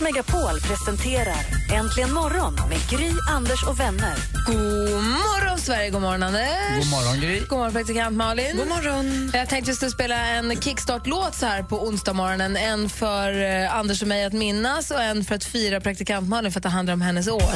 Megapol presenterar Äntligen morgon med Gry, Anders och vänner. God morgon, Sverige! God morgon, Anders! God morgon, Gry. God morgon, praktikant Malin. God morgon. Jag tänkte skulle spela en kickstart-låt så här på onsdag morgonen. En för eh, Anders och mig att minnas och en för att fira praktikant Malin för att det handlar om hennes år.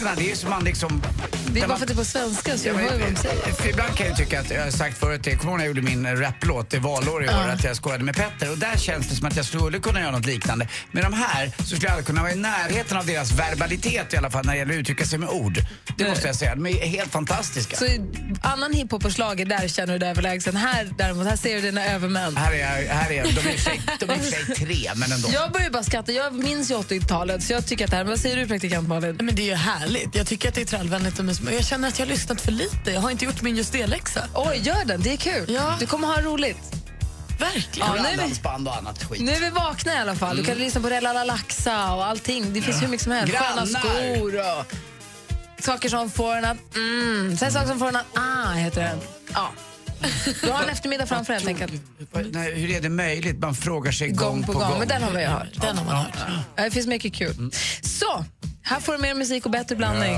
Hjärna. Det är som man liksom... Det är bara för att det är på svenska så Ja, jag hör vad de men, säger. för ibland kan jag tycka att, jag har sagt förut, kommer ihåg när jag gjorde min eh, raplåt, det valår i år, att jag skojade med Petter och där känns det som att jag skulle kunna göra något liknande. Med de här så skulle jag aldrig kunna vara i närheten av deras verbalitet i alla fall när det gäller att uttrycka sig med ord. Det måste jag säga, de är helt fantastiska. Så annan hiphop och schlager, där känner du dig överlägsen. Här däremot, här ser du dina övermän. Här är jag, här är jag. De är i sig- de är sig tre, men ändå. Jag börjar bara skratta. Jag minns ju 80-talet, så jag tycker att det här... Vad säger du, praktikant Malin? Men det är ju härligt. Jag tycker att det är trallvänligt och mysigt. Men jag känner att jag har lyssnat för lite. Jag har inte gjort min just det-läxa. Oj, gör den. Det är kul. Ja. Du kommer ha roligt. Verkligen. Ja, nu är vi- och annat skit. Nu är vi vakna i alla fall. Du kan lyssna på Rella Laxa och allting. Det finns hur mycket som helst. Sköna skor och saker som får en att... Mm. Sen saker som får en att... Ah, heter den. Ja. Du har en eftermiddag framför dig, helt enkelt. Nej, hur är det möjligt? Man frågar sig gång, Gång på gång. Men den har man ju hört. Den har man hört. Ja, Det finns mycket kul. Så, här får du mer musik och bättre blandning.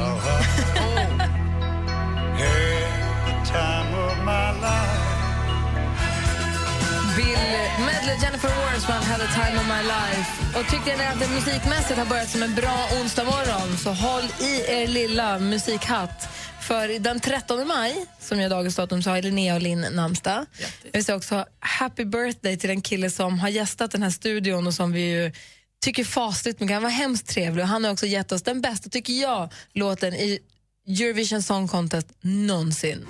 Medley, Jennifer Warnes med Had a time of my life. Och tyckte ni att det musikmässigt har börjat som en bra onsdag morgon så håll i er lilla musikhatt. För den 13 maj, som är dagens datum, så har Linnea och Linn namnsdag. Jag vill säga också happy birthday till en kille som har gästat den här studion och som vi ju tycker fasligt mycket. Han var hemskt trevlig och han har också gett oss den bästa, tycker jag, låten i Eurovision Song Contest någonsin.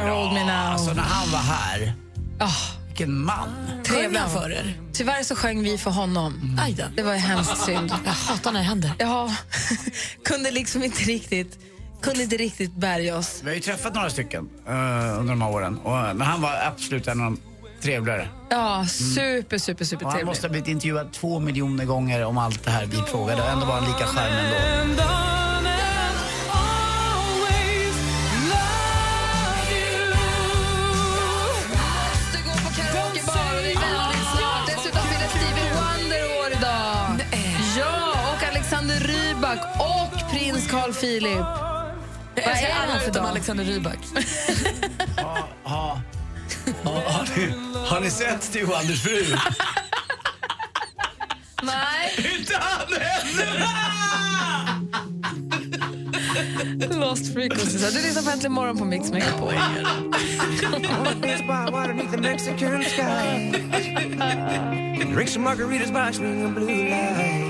Älskar Hold Me Now. Alltså när han var här, Ah, vilken man. trevlig han han för er? Tyvärr så sjöng vi för honom. Då. Det var ju hemskt synd. Jag hatar när det händer. Ja, kunde liksom inte riktigt, kunde inte riktigt bärga oss. Vi har ju träffat några stycken eh, under de här åren. Och, men han var absolut en av de trevligare. Ja, super, super, super Och han måste ha blivit intervjuad två miljoner gånger om allt det här vi frågade. Ändå var han lika charmig ändå. Carl Philip. Vad är det här för Utom dag? Alexander Rybak. Ja, ja. Ja, har, ni, har ni sett Stig och Anders fru? Nej, Inte han heller! Lost Frequencies. Du lyssnar på Äntligen morgon på Mix Megapol. Drink some margaritas by blue lights.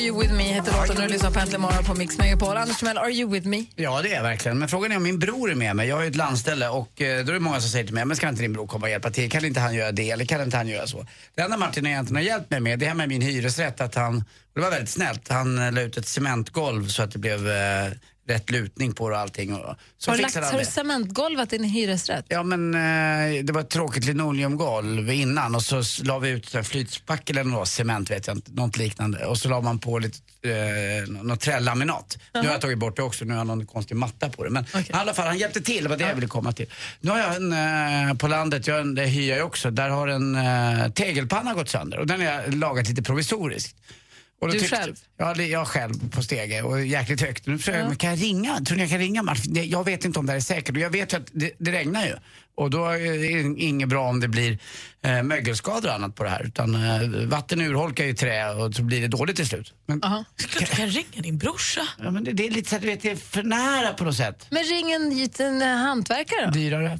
Are you with me heter låten och du lyssnar på Äntligen morgon på Mix Megapol. Anders Timell, Are you with me? Ja, det är jag verkligen. Men frågan är om min bror är med mig. Jag har ju ett landställe och eh, då är det många som säger till mig, men ska inte din bror komma och hjälpa till? Kan inte han göra det eller kan inte han göra så? Det enda Martin egentligen har hjälpt mig med, det här med min hyresrätt, att han, det var väldigt snällt, han eh, la ut ett cementgolv så att det blev eh, rätt lutning på det och allting. Och, så Har du, lagt, har du cementgolvat i en hyresrätt? Ja men eh, det var ett tråkigt linoleumgolv innan och så la vi ut flytspackel eller något, cement vet jag inte, något liknande. Och så la man på lite, eh, något trälaminat. Nu har jag tagit bort det också, nu har jag någon konstig matta på det. Men i alla fall, han hjälpte till, det var det jag ville komma till. Nu har jag en, eh, på landet, jag, en- det hyr jag också, där har en eh, tegelpanna gått sönder och den har jag lagat lite provisoriskt. Du tyckte- själv? Ja, jag själv på stege och jäkligt högt. Nu försöker jag, kan jag ringa? Tror ni jag kan ringa? Det- Jag vet inte om det här är säkert och jag vet ju att det, det regnar ju. Och då är det inget bra om det blir eh, mögelskador och annat på det här. Utan eh, vatten urholkar ju trä och så blir det dåligt till slut. Men, Aha. Klart du kan ringa din brorsa. ja, men det, det är lite så att du vet, det är för nära på något sätt. Men ring en liten eh, hantverkare då. Dyrare.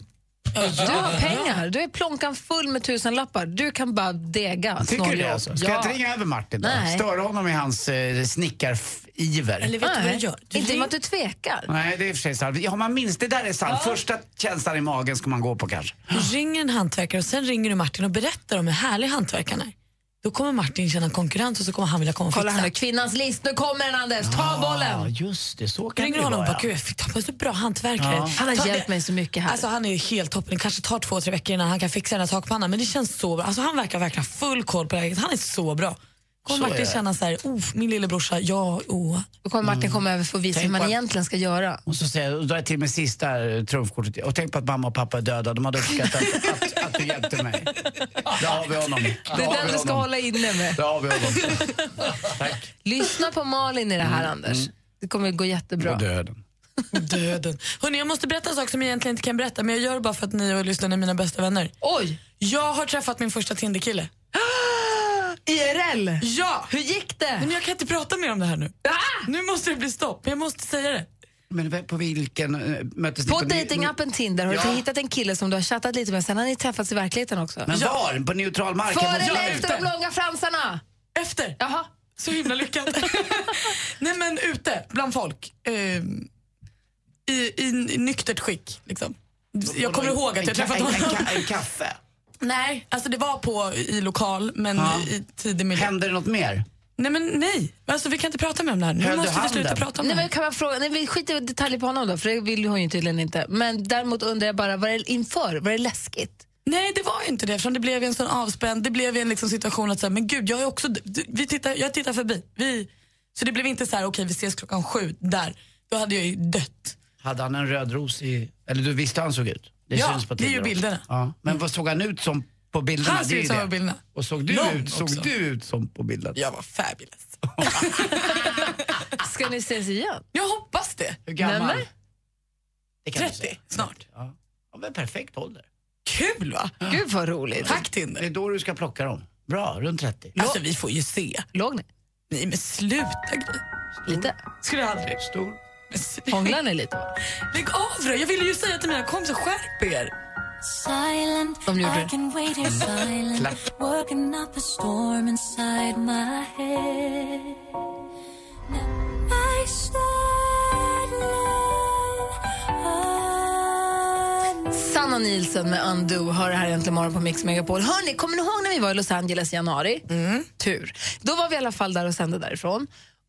Du har pengar, du är plånkan full med tusen lappar. Du kan bara dega Tycker du det alltså? Ska ja. jag inte ringa över Martin då? Nej. Störa honom i hans eh, snickariver? Eller vet du vad Nej, du gör? Du inte ring- att du tvekar. Nej, det är i och för sig sant. Ja, man minns, det där är sant. Första känslan i magen ska man gå på kanske. Du ringer en hantverkare och sen ringer du Martin och berättar om hur härlig hantverkaren är. Då kommer Martin känna konkurrens och så kommer han vilja komma och Kolla fixa. här nu, kvinnans list. Nu kommer den Anders, ta Ja, bollen! just det. Så kan ringer det honom och vara. bara, gud jag fick tappa så bra hantverkare. Ja. Han har Ta hjälpt mig så mycket här. Alltså han är ju helt toppen, det kanske tar två, tre veckor innan han kan fixa den här takpannan men det känns så bra. Alltså han verkar verkligen ha full koll på läget, han är så bra. Kommer är Martin känna så här, oh, min lillebrorsa, ja, oh. Då kommer Martin komma över för att visa Tänk hur man på att- egentligen ska göra. Och så säger jag, och drar jag till med sista eh, trumfkortet. Och tänk på att mamma och pappa är döda. De hade uppskattat att, att du hjälpte mig. Där har vi honom. Där Det är den du ska honom. hålla inne med. Där har vi honom. Tack. Lyssna på Malin i det här, Anders. Det kommer gå jättebra. Och döden. Döden. Hörrni, jag måste berätta en sak som jag egentligen inte kan berätta men jag gör det bara för att ni och lyssnarna är mina bästa vänner. Oj! Jag har träffat min första Tinderkille. IRL! Ja! Hur gick det? Men jag kan inte prata mer om det här nu. Ah! Nu måste det bli stopp, jag måste säga det. Men på vilken äh, möttes ni? På ni- datingappen Tinder har du Ja. hittat en kille som du har chattat lite med, sen har ni träffats i verkligheten också. Men var? På neutral mark? Före eller efter de långa fransarna? Efter. Jaha. Så himla lyckat. Nej men ute, bland folk. Ehm, i, i, I nyktert skick. Liksom. Jag kommer ihåg att jag En träffat en, en, honom. ka- en kaffe? Nej, alltså det var på i lokal men Ja. i tidig miljö. Hände det något mer? Nej men nej, alltså, vi kan inte prata mer om det här. Nu Höll måste vi sluta prata om Nej, det men kan man fråga, nej, vi skiter i detaljer på honom då, för det vill hon ju tydligen inte. Men däremot undrar jag bara, var det inför? Var det läskigt? Nej, det var inte det. Eftersom det blev en sån avspänd, det blev en liksom situation att säga, men gud, jag är också, vi tittar, jag tittar förbi. Vi, så det blev inte så här, okej vi ses klockan sju, där. Då hade jag ju dött. Hade han en röd ros i... Eller du visste hur han såg ut? Det Ja, syns på det är ju Tinder bilderna. Ja. Men vad såg han ut som på bilderna? Han ser ut som på bilderna. Och såg du, Lång ut, såg också. du ut som på bilden? Jag var fabulous. Ska ni ses igen? Jag hoppas det. Hur gammal? Nej, men- Det kan du 30 säga. snart. Ja. ja, men perfekt ålder. Kul va? Gud vad roligt. Tack Det är Tinder. då du ska plocka dem. Bra, runt 30. Alltså vi får ju se. Låg ni? Nej men sluta Gry. Lite? Skulle jag aldrig. Stor. Hånglar ni lite? Lägg av då. Jag ville ju säga till mina kompisar, skärp er. Silent, De gjorde det. Klapp. love. Sanna Nielsen med Undo hör det här äntligen morgon på Mix Megapol. Hörni, kommer ni ihåg när vi var i Los Angeles i januari? Tur. Då var vi i alla fall där och sände därifrån.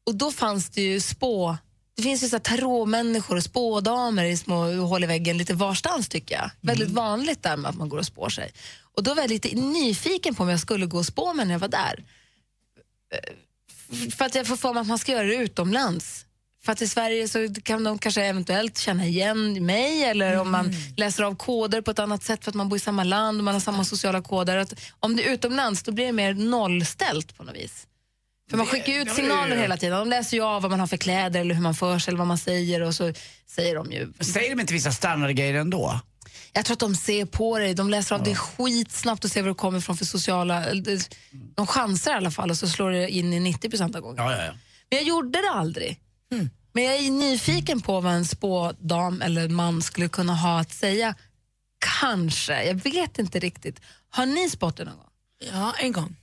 Och då fanns det ju spå... Det finns ju så här tarotmänniskor och spådamer i små hål i väggen lite varstans tycker jag. Väldigt vanligt där med att man går och spår sig. Och då var jag lite nyfiken på om jag skulle gå och spå mig när jag var där. Eh, För att jag får för mig att man ska göra det utomlands. För att i Sverige så kan de kanske eventuellt känna igen mig eller om man läser av koder på ett annat sätt för att man bor i samma land och man har samma sociala koder. Att om det är utomlands då blir det mer nollställt på något vis. För man skickar ut ja, signaler ja. hela tiden. De läser ju av vad man har för kläder eller hur man för sig eller vad man säger och så säger de ju. Säger de inte vissa standardgrejer ändå? Jag tror att de ser på dig, de läser av det skitsnabbt och ser vad det kommer från för sociala... eller De chansar i alla fall och så slår det in i 90 procent av gångerna. Ja, ja, ja. Men jag gjorde det aldrig. Men jag är nyfiken på vad en spådam eller man skulle kunna ha att säga. Kanske, jag vet inte riktigt. Har ni spått det någon gång? Ja, en gång.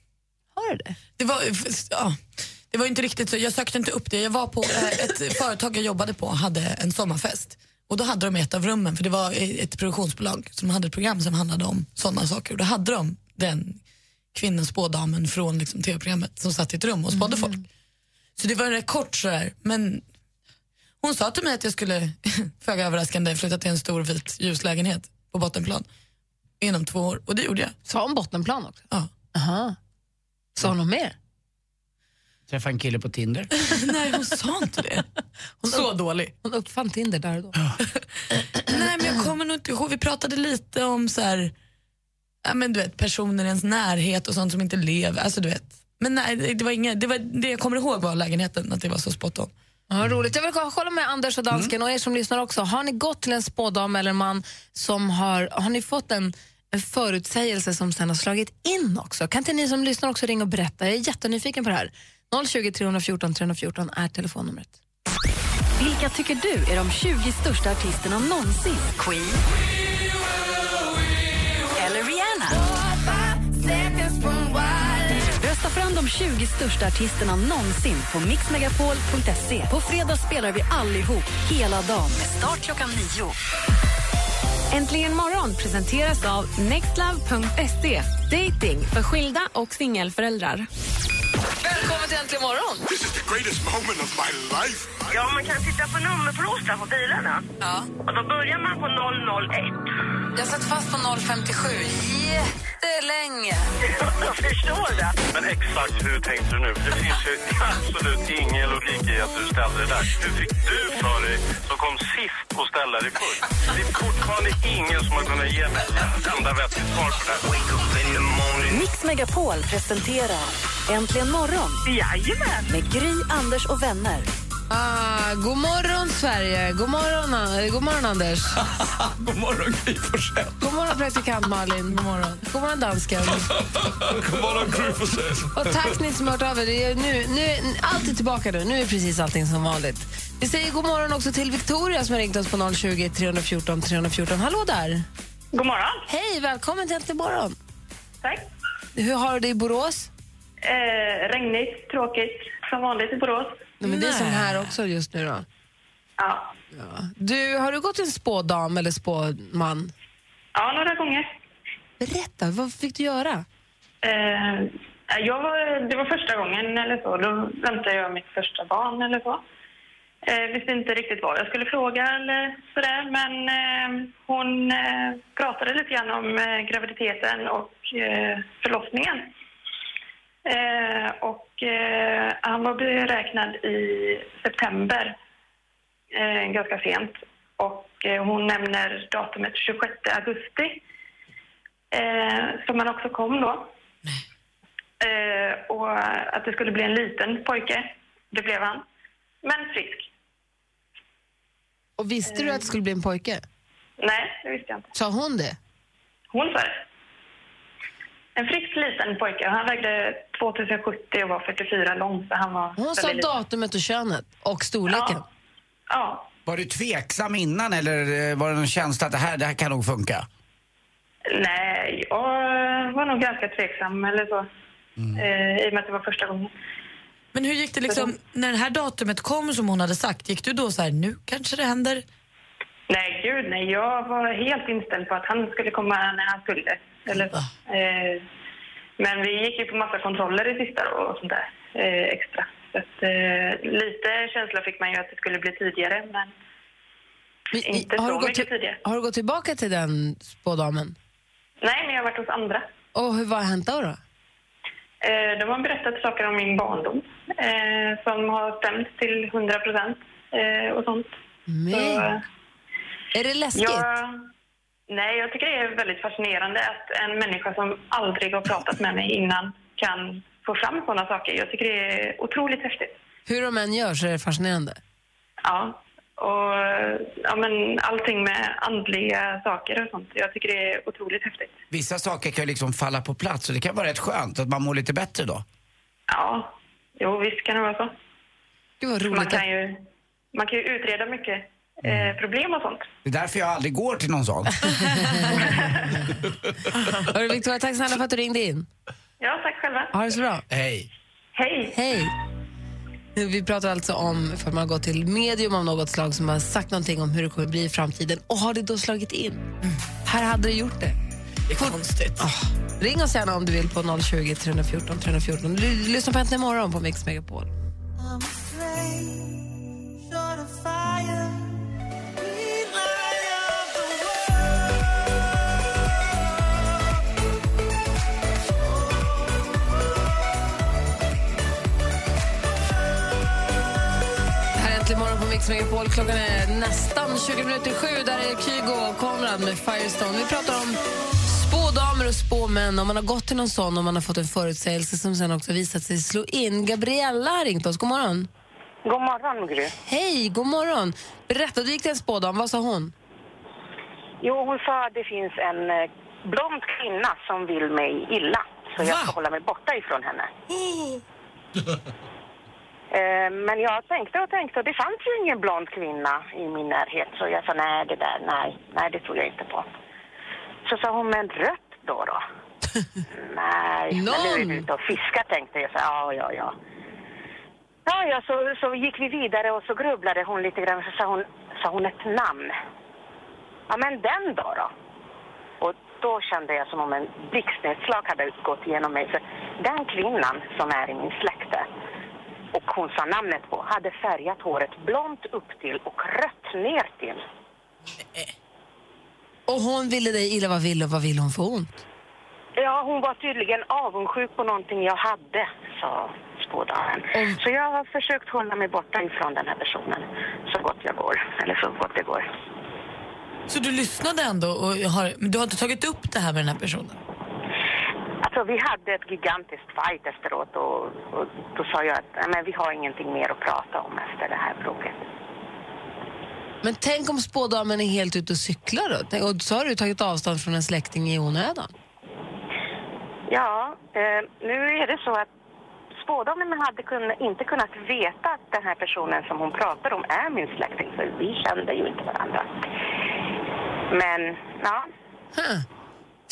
Har du det? Det var, ja, det var inte riktigt så. Jag sökte inte upp det. Jag var på eh, ett företag jag jobbade på hade en sommarfest. Och då hade de ett av rummen, för det var ett produktionsbolag som hade ett program som handlade om sådana saker. Och då hade de den kvinnan, spådamen från liksom, tv-programmet som satt i ett rum och spådde folk. Så det var rätt kort sådär. Men, Hon sa till mig att jag skulle, föga överraskande, flytta till en stor vit ljuslägenhet på bottenplan inom två år. Och det gjorde jag. Sa hon bottenplan också? Ja. Aha. Sa hon något mer? Träffa en kille på Tinder. Nej, hon sa inte det. Så dålig. Hon uppfann Tinder där och då. Nej, men jag kommer nog inte ihåg. Vi pratade lite om så här, ja, men du vet, personer i ens närhet och sånt som inte lever. Alltså, du vet. Men nej, det, var inga, det, var, det jag kommer ihåg var lägenheten, att det var så spot on. Ja, roligt. Jag vill kolla med Anders och dansken och er som lyssnar också. Har ni gått till en spådam eller en man som har, har ni fått en, en förutsägelse som sen har slagit in också? Kan inte ni som lyssnar också ringa och berätta? Jag är jättenyfiken på det här. 020 314 314 är telefonnumret. Vilka tycker du är de 20 största artisterna någonsin? Queen? Eller Rihanna? Rösta fram de 20 största artisterna någonsin på mixmegapol.se. På fredag spelar vi allihop hela dagen med start klockan nio. Äntligen morgon presenteras av nextlove.se. Dating för skilda och singelföräldrar. Välkommen till Äntligen morgon! This is the greatest moment of my life. Ja, man kan titta på nummerplåtar på bilarna. Ja. Och då börjar man på 001. Jag satt fast på 057 jättelänge. Jag förstår det. Men exakt hur tänkte du nu? Det finns ju absolut ingen logik i att du ställde det där. Hur fick du för dig, som kom sist, att ställa dig först? Det är fortfarande ingen som har kunnat ge mig ett enda vettigt svar på det här. Mix Megapol presenterar Äntligen morgon Jajamän. med Gry, Anders och vänner. Ah, god morgon, Sverige. God morgon, ah, god morgon Anders. God morgon, Gry Forssell. God morgon, praktikant Malin. God morgon, god morgon dansken. God morgon, Gry Forssell. Och tack ni som har hört av er. Är Nu, nu, allt är tillbaka nu. Nu är precis allting som vanligt. Vi säger god morgon också till Victoria som har ringt oss på 020 314 314. Hallå där! God morgon. Hej, välkommen till Äntligen morgon. Tack. Hur har du det i Borås? Eh, regnigt, tråkigt, som vanligt i Borås. Nej, men det är som här också just nu då. Ja. Du, har du gått till en spådam eller spåman? ja, några gånger. Berätta, vad fick du göra? Eh, jag var, det var första gången eller så. Då väntade jag mitt första barn eller så. Eh, visste inte riktigt vad jag skulle fråga eller sådär. Men eh, hon eh, pratade lite grann om eh, graviditeten och eh, förlossningen. Eh, och eh, han var beräknad i september, eh, ganska sent. Och eh, hon nämner datumet 26 augusti, eh, som han också kom då. Eh, och att det skulle bli en liten pojke. Det blev han. Men frisk. Och visste du att det skulle bli en pojke? Nej, det visste jag inte. Sa hon det? Hon sa det. En frisk liten pojke. Han vägde 2070 och var 44 lång. Så han var Hon sa väldigt liten. datumet och könet och storleken. Ja. Var du tveksam innan eller eh, var det någon känsla att det här, det här kan nog funka? Nej, jag var nog ganska tveksam eller så. Eh, I och med att det var första gången. Men hur gick det liksom, när det här datumet kom som hon hade sagt, gick du då så här, nu kanske det händer? Nej, gud nej. Jag var helt inställd på att han skulle komma när han skulle. Eller, eh, men vi gick ju på massa kontroller i sista då och sånt där eh, extra. Så att, eh, lite känsla fick man ju att det skulle bli tidigare, men inte har, så mycket tidigare. har du gått tillbaka till den spådamen? Nej, men jag har varit hos andra. Och hur, vad har hänt då? då? Eh, de har berättat saker om min barndom eh, som har stämt till 100 procent eh, och sånt. Men, är det läskigt? Jag, nej, jag tycker det är väldigt fascinerande att en människa som aldrig har pratat med mig innan kan få fram sådana saker. Jag tycker det är otroligt häftigt. Hur de än gör så är det fascinerande. Ja, och ja, men allting med andliga saker och sånt. Jag tycker det är otroligt häftigt. Vissa saker kan ju liksom falla på plats och det kan vara rätt skönt att man mår lite bättre då. Ja, jo visst kan det vara så. Vad Man roligt. kan ju, man kan ju utreda mycket eh, problem och sånt. Det är därför jag aldrig går till någon sån. Hörru, Victoria, tack snälla för att du ringde in. Ja, tack själva. Ha det så bra. Hej. Hej. Hej. Vi pratar alltså om för man har gått till medium av något slag som har sagt någonting om hur det kommer bli i framtiden. Och har det då slagit in? Här hade det gjort det. Det är konstigt. Ring oss gärna om du vill på 020 314 314. Du lyssnar på Äntligen morgon på Mix Megapol. I'm afraid, Mix Megapol. Klockan är nästan 20 minuter sju. Där är Kygo och Konrad med Firestone. Vi pratar om spådamer och spåmän. Om man har gått till någon sån och man har fått en förutsägelse som sen också visat sig slå in. Gabriella har ringt oss. God morgon. God morgon, Gry. Hej, god morgon. Berätta, du gick till en spådam. Vad sa hon? Jo, hon sa att det finns en eh, blond kvinna som vill mig illa. Så jag ska hålla mig borta ifrån henne. Eh, Men jag tänkte och tänkte och det fanns ju ingen blond kvinna i min närhet. Så jag sa nej, det där, nej, nej det tror jag inte på. Så sa hon, men rött då då? nej, men nu är du ute och fiskar tänkte jag. Så, ja, ja, ja. Ja, ja, så, så gick vi vidare och så grubblade hon lite grann. Så sa hon, sa hon ett namn. Ja, men den då då? Och då kände jag som om en blixtnedslag hade gått igenom mig. För den kvinnan som är i min släkte och hon sa namnet på hade färgat håret blont upp till och rött ner till. Och hon ville dig illa. Vad ville, vad ville hon få ont? Ja, hon var tydligen avundsjuk på någonting jag hade, sa spådaren. Så jag har försökt hålla mig borta ifrån den här personen så gott jag går. Eller så gott det går. Så du lyssnade ändå och har, men du har inte tagit upp det här med den här personen? Alltså, vi hade ett gigantiskt fight efteråt och, och då sa jag att "Nej, men vi har ingenting mer att prata om efter det här bråket. Men tänk om spådamen är helt ute och cyklar då? Tänk- Och så har du tagit avstånd från en släkting i onödan. Ja, eh, nu är det så att spådamen hade kun, inte kunnat veta att den här personen som hon pratar om är min släkting, för vi kände ju inte varandra. Men, ja. Huh.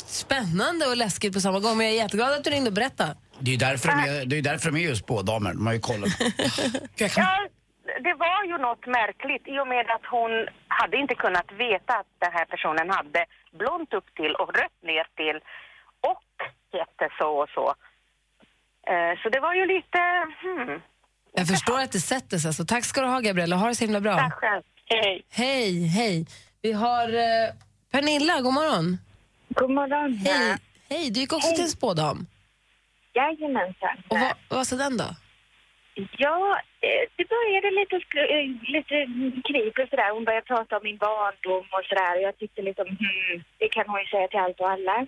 Spännande och läskigt på samma gång, men jag är jätteglad att du ringde och berättade. Det är ju därför, de är, det är ju därför de är just spådamer. De har ju kollat. Ja, det var ju något märkligt i och med att hon hade inte kunnat veta att den här personen hade blont upp till och rött ner till och hette så och så. Eh, Så det var ju lite... Hmm. Jag förstår att det sätter sig. Så tack ska du ha, Gabriella. Ha det så himla bra. Tack själv. Hej. Hej, hej. Vi har eh, Pernilla, god morgon. God morgon. Hej. Hej, du gick också till en spådam. Jajamensan. Och vad, vad sa den då? Ja, eh, det började lite, eh, lite krig och sådär. Hon började prata om min barndom och sådär. Jag tyckte liksom, hmm, det kan hon ju säga till allt och alla.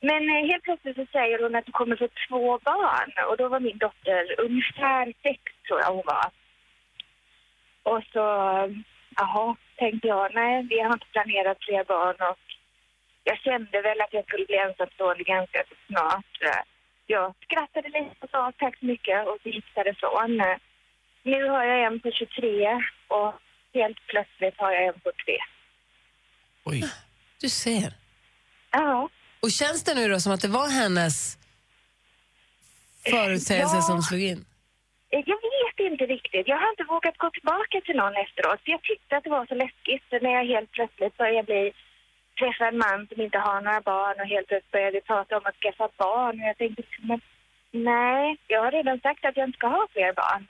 Men eh, helt plötsligt så säger hon att du kommer få två barn. Och då var min dotter ungefär sex, tror jag hon var. Och så, jaha, tänkte jag, nej, vi har inte planerat fler barn. Och jag kände väl att jag skulle bli ensamstående ganska så snart. Jag skrattade lite och sa tack så mycket och så gick därifrån. Nu har jag en på 23 och helt plötsligt har jag en på 3. Du ser. Ja. Och känns det nu då som att det var hennes förutsägelse Ja. som slog in? Eh, Jag vet inte riktigt. Jag har inte vågat gå tillbaka till någon efteråt. Jag tyckte att det var så läskigt när jag helt plötsligt började bli träffa en man som inte har några barn och helt plötsligt började vi prata om att skaffa barn. Och jag tänkte, men nej, jag har redan sagt att jag inte ska ha fler barn.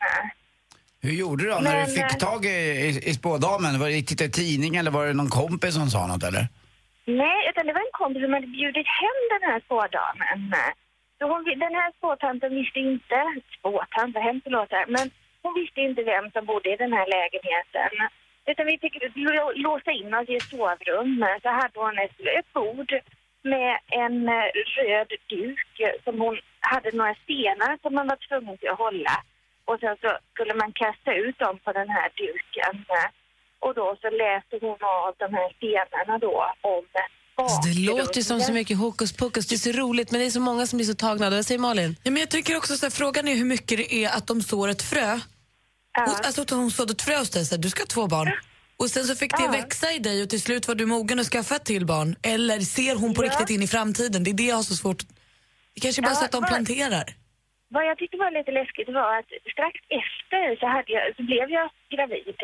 Hur gjorde du då när Men, du fick eh, tag i, i, i spådamen? Var det i tidning eller var det någon kompis som sa något eller? Nej, utan det var en kompis som hade bjudit hem den här spådamen. Så hon, den här spåtanten visste inte, spåtant, vad hemskt det låter, men hon visste inte vem som bodde i den här lägenheten. Utan vi fick lå- låsa in oss i ett sovrum. Så hade hon ett, ett bord med en eh, röd duk som hon hade några stenar som man var tvungen till att hålla. Och sen så skulle man kasta ut dem på den här duken. Och då så läste hon av de här stenarna då om Alltså, det låter ju som så mycket hokus pokus. Det är så roligt, men det är så många som blir så tagna. Vad säger Malin? Ja, men jag tycker också så här, frågan är hur mycket det är att de sår ett frö. Hon, alltså hon sådde ett frö hos dig, så här, du ska ha två barn. Och sen så fick det växa i dig och till slut var du mogen att skaffa ett till barn. Eller ser hon på Ja. riktigt in i framtiden? Det är det jag har så svårt... Det kanske är bara Ja, så att de planterar. Vad jag tyckte var lite läskigt var att strax efter så, jag, så blev jag gravid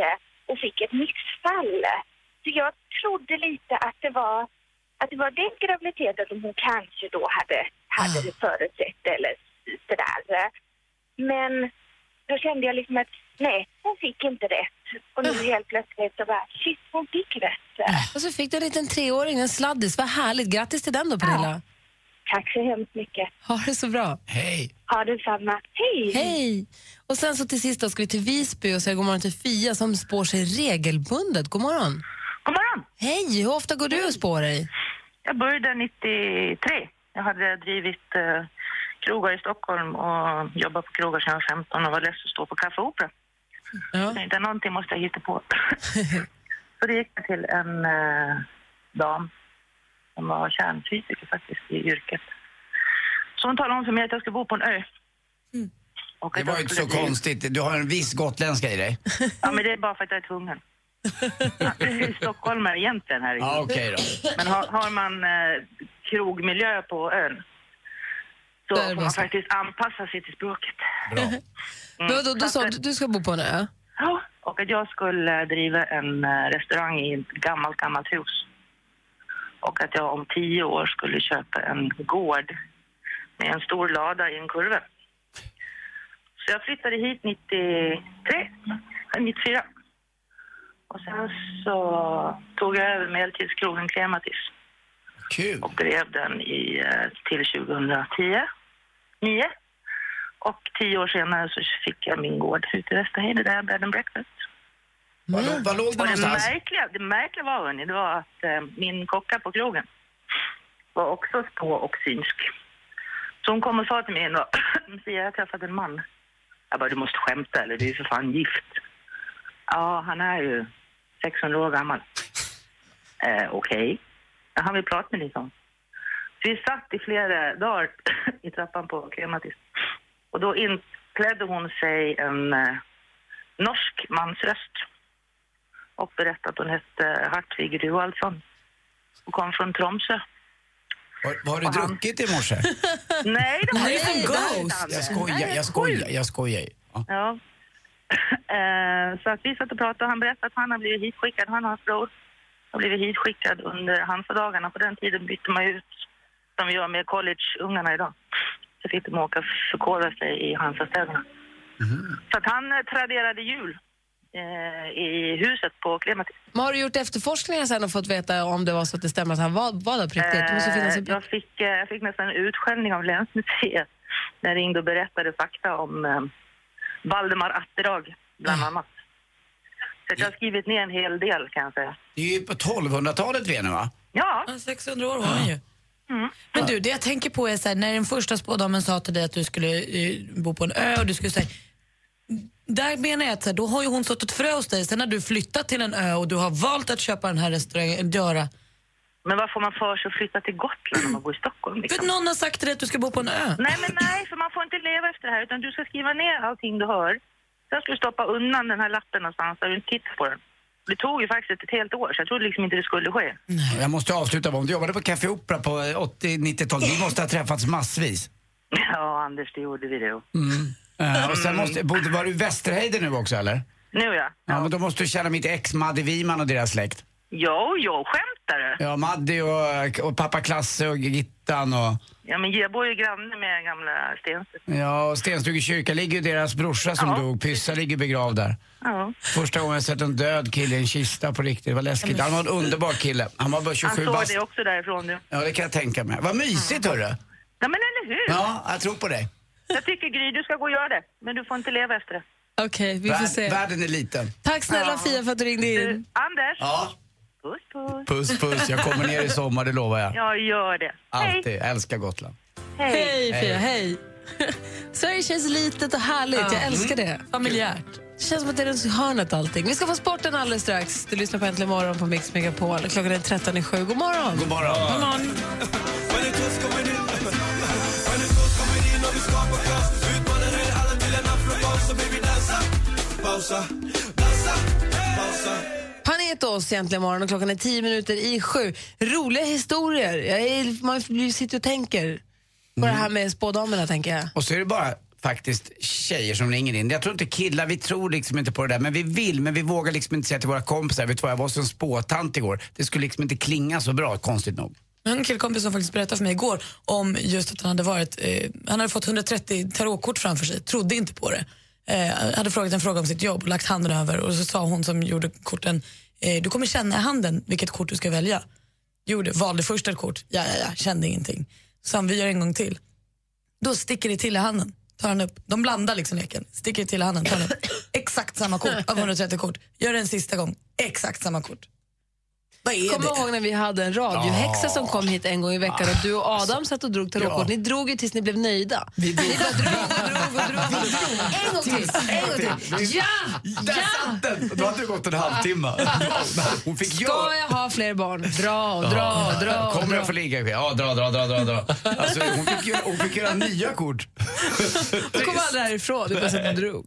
och fick ett missfall. Så jag trodde lite att det var, att det var den graviditeten som hon kanske då hade, hade förutsett eller sådär. Men kände jag liksom att nej, hon fick inte rätt. Och nu helt plötsligt så bara, shit, hon fick rätt. Och så fick du en liten treåring, en sladdis. Vad härligt. Grattis till den då, Pernilla. Tack så hemskt mycket. Ha det så bra. Hej. Ha detsamma. Hej! Hej! Och sen så till sist då ska vi till Visby och säga god morgon till Fia som spår sig regelbundet. God morgon. God morgon. Hej! Hur ofta går du och spår dig? Jag började 93. Jag hade drivit eh, krogar i Stockholm och jobbat på krogar sedan jag var 15 och var less att stå på Café Opera. Jag tänkte någonting måste jag hitta på. Så det gick jag till en eh, dam som var kärnfysiker faktiskt i yrket. Så hon talade om för mig att jag skulle bo på en ö. Och Det var jag ju inte så bli- konstigt. Du har en viss gotländska i dig. Ja, men det är bara för att jag är tvungen. Ja, det är stockholmare egentligen här. Ja, okej då. Men har, har man eh, krogmiljö på ön så Där får man så. faktiskt anpassa sig till språket. Men vadå, du sa att du ska bo på en ö? Ja, och att jag skulle driva en eh, restaurang i ett gammalt, gammalt hus. Och att jag om tio år skulle köpa en gård med en stor lada i en kurva. Så jag flyttade hit 93, eh, 94. Och sen så tog jag över medeltidskrogen Klematis. Kul. Och drev den i, eh, till 2010. 9. Och tio år senare så fick jag min gård ute i Västerhejde där jag bed and breakfast. Var, låg- var låg det Och det någonstans? märkliga, det märkliga var, hörni, det var att eh, min kocka på krogen var också spå och synsk. Så hon kom och sa till mig en dag, Sia, jag har träffat en man. Jag bara, du måste skämta eller? Det är ju för fan gift. Ja, han är ju 600 år gammal. Eh, Okej. Ja, Han vill prata med dig. Så vi satt i flera dagar i trappan på Krematis. Och då inklädde hon sig en eh, norsk mansröst och berättade att hon hette Hartvig Rualdsson och kom från Tromsö. Var, har du druckit i morse? Nej, det var Nej, inte. Jag skojar, jag skojar, jag skojar. Ja. Ja. Eh, så att vi satt och pratade och han berättade att han har blivit hitskickad, han och hans bror har blivit hitskickad under Hansadagarna. På den tiden bytte man ut, som vi gör med collegeungarna idag. Så fick de åka och förkovra sig i Hansastäderna. Så att han eh, traderade jul eh, i huset på Klematis. Men har du gjort efterforskningar sen och fått veta om det var så att det stämmer att han var, var där på riktigt? Måste finnas en... Eh, jag, fick, eh, jag fick nästan en utskällning av länsmuseet när jag ringde och berättade fakta om eh, Valdemar Atterdag, bland annat. Så att jag har skrivit ner en hel del kan jag säga. Det är ju på 1200-talet vi är nu va? Ja. 600 år var han ju. Men du, det jag tänker på är så här, när den första spådamen sa till dig att du skulle eh, bo på en ö och du skulle säga där menar jag att så här, då har ju hon sått ett frö hos dig. Sen har du flyttat till en ö och du har valt att köpa den här restaurangen, göra. Men vad får man för sig att flytta till Gotland om man bor i Stockholm? Liksom? För att någon har sagt till dig att du ska bo på en ö. Nej, men nej, för man får inte leva efter det här utan du ska skriva ner allting du hör. Sen ska du stoppa undan den här lappen någonstans där du inte tittar på den. Det tog ju faktiskt ett helt år så jag trodde liksom inte det skulle ske. Jag måste avsluta om du jobbade på Café Opera på 80-90-talet, vi måste ha träffats massvis. Ja, Anders, det gjorde vi då. Mm. Eh, och sen måste, bodde, var du i Västerhejde nu också eller? Nu ja. Ja, men då måste du känna mitt ex Madde Wiman och deras släkt. Jo, jo, skämtar du? Ja, Madde och, och pappa Klasse och Gittan och... Ja, men jag bor ju granne med gamla Stenstedt. Ja, och Stenstuge kyrka ligger ju deras brorsa som dog. Pyssa ligger begravd där. Ja. Första gången jag sett en död kille i en kista på riktigt. Det var läskigt. Han var en underbar kille. Han var bara Han 27 såg bast. det också därifrån du. Ja, det kan jag tänka mig. Vad mysigt hörru. Ja, men eller hur? Ja, jag tror på dig. Jag tycker Gry, du ska gå och göra det. Men du får inte leva efter det. Okej, vi får Värld, se. världen är liten. Tack snälla Fia för att du ringde in. Anders, Ja. Puss puss. Puss puss, jag kommer ner i sommar, det lovar jag. Jag gör det. Alltid. Jag älskar Gotland. Hej Fia, Hej. hej. Sverige känns litet och härligt, jag älskar det. Familjärt. Det känns som att det är runt hörnet allting. Vi ska få sporten alldeles strax. Du lyssnar på Äntligen morgon på Mix Megapol. Klockan är 13 i sju. God morgon! God morgon. God morgon. Panetos egentligen morgon och klockan är tio minuter i sju. Roliga historier. Jag är, man sitter och tänker på det här med spådamerna, tänker jag. Och så är det bara faktiskt tjejer som ringer in. Jag tror inte killar, vi tror liksom inte på det där. Men vi vill, men vi vågar liksom inte säga till våra kompisar. Vet du vad, jag var hos en spåtant igår. Det skulle liksom inte klinga så bra, konstigt nog. En killkompis som faktiskt berättade för mig igår om just att han hade varit, eh, han hade fått 130 tarotkort framför sig, trodde inte på det. Eh, hade frågat en fråga om sitt jobb och lagt handen över och så sa hon som gjorde korten, eh, du kommer känna i handen vilket kort du ska välja. Gjorde, valde först ett kort, ja ja ja, kände ingenting. Sam, vi gör en gång till. Då sticker det till i handen. tar han upp. De blandar liksom leken. Sticker till handen, tar han upp. Exakt samma kort av 130 kort. Gör det en sista gång. Exakt samma kort. Vad är Kommer det? ihåg när vi hade en radiohäxa som kom hit en gång i veckan och du och Adam satt och drog tarotkort. Ni drog ju tills ni blev nöjda. Ni bara drog och drog och drog. Och drog. En gång till, en gång till. Ja! Där satt den! Då hade det gått en halvtimme. Hon fick Ska jag ha fler barn? Dra och dra och dra. och Kommer dra. jag få ligga? Ja, dra, dra, dra, dra. dra. Alltså, hon, fick göra, hon fick göra nya kort. Du kom aldrig härifrån, du bara satt och drog.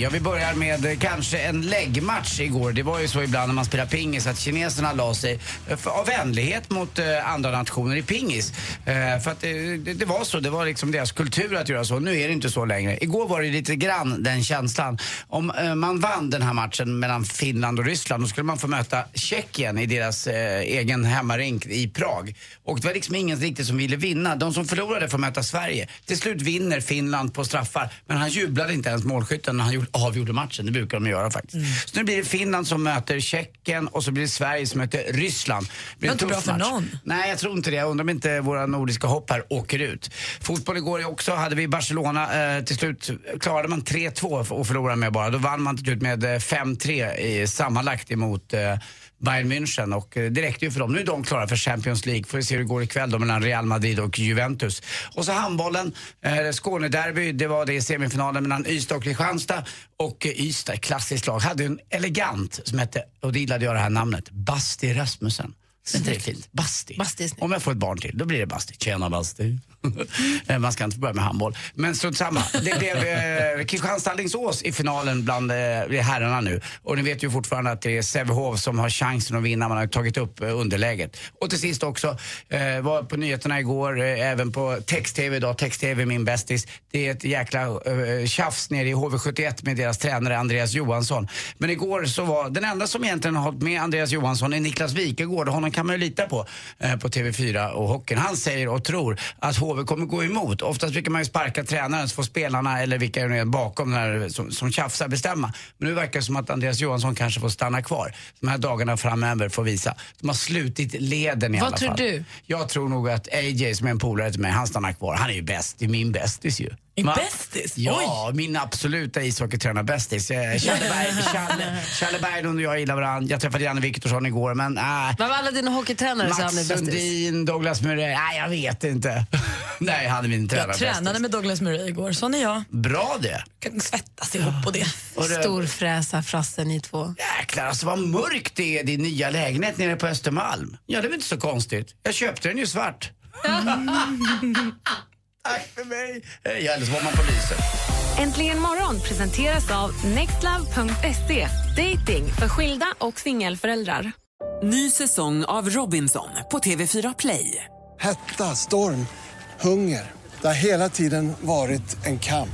Ja, vi börjar med eh, kanske en läggmatch igår. Det var ju så ibland när man spelar pingis att kineserna la sig eh, för, av vänlighet mot eh, andra nationer i pingis. Eh, för att det, det, det var så, det var liksom deras kultur att göra så. Nu är det inte så längre. Igår var det lite grann den känslan. Om eh, man vann den här matchen mellan Finland och Ryssland då skulle man få möta Tjeckien i deras eh, egen hemmarink i Prag. Och det var liksom ingen riktigt som ville vinna. De som förlorade får möta Sverige. Till slut vinner Finland på straffar. Men han jublade inte ens målskytten när han gjorde, avgjorde matchen. Det brukar de göra faktiskt. Så nu blir det Finland som möter Tjeckien och så blir det Sverige som möter Ryssland. Det blir Det inte bra för match. någon. Nej, jag tror inte det. Jag undrar om inte våra nordiska hopp här åker ut. Fotboll igår också hade vi Barcelona. Eh, till slut klarade man 3-2 och förlorade med bara. Då vann man till slut med eh, 5-3 i sammanlagt emot eh, Bayern München och eh, det räckte ju för dem. Nu är de klara för Champions League. Får vi se hur det går ikväll då mellan Real Madrid och Juventus. Och så handbollen, eh, Skånederby, det var det i semifinalen mellan Ystad och Kristianstad. Och eh, Ystad, klassiskt lag, hade en elegant som hette, och det gillade jag det här namnet, Basti Rasmussen. Inte det fint? Basti. Om jag får ett barn till, då blir det Basti. Tjena Basti. Eh, Man ska inte börja med handboll. Men strunt samma. Det blev eh, Kristianstad-Alingsås i finalen bland eh, herrarna nu. Och ni vet ju fortfarande att det är Sävehof som har chansen att vinna. Man har tagit upp eh, underläget. Och till sist också, eh, var på nyheterna igår, eh, även på text-tv idag. Text-tv min bästis. Det är ett jäkla eh, tjafs nere i HV71 med deras tränare Andreas Johansson. Men igår så var, den enda som egentligen har hållit med Andreas Johansson är Niklas Wikegård. Honom kan man ju lita på, eh, på TV4 och hockeyn. Han säger och tror att HV kommer gå emot. Oftast brukar man ju sparka tränaren så får spelarna eller vilka det nu är bakom den här, som, som tjafsar bestämma. Men nu verkar det som att Andreas Johansson kanske får stanna kvar. De här dagarna framöver får visa. De har slutit leden i Vad alla tror fall. du? Jag tror nog att AJ som är en polare till mig, han stannar kvar. Han är ju bäst. Det är min bästis ju. Ma- bästis? Ja, min absoluta ishockeytränar-bästis. Eh, Challe Challe Berglund och jag gillar varandra. Jag träffade Janne Viktorsson igår men äh, Vad var alla dina hockeytränare så han är Mats bästis? Sundin, Douglas Murray. Nej, jag vet inte. Nej, jag hade min Jag tränarbästis. tränade med Douglas Murray igår, sån är jag. Bra det. Kan svettas ihop på det. Och det- Storfräsa frassen ni två. Jäklar, alltså vad mörkt det är i din nya lägenhet nere på Östermalm. Ja, det är väl inte så konstigt. Jag köpte den ju svart. Tack för mig. Hej, eller så var man på lyset. Äntligen morgon presenteras av nextlove.se. Dating för skilda och singelföräldrar. Ny säsong av Robinson på TV4 Play. Hetta, storm, hunger. Det har hela tiden varit en kamp.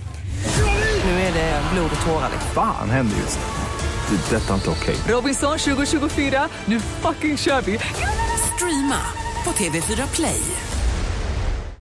Nu är det blod och tårar. Fan händer just nu. Det. är Detta är inte okej. Robinson 2024, nu fucking kör vi! Streama på TV4 Play.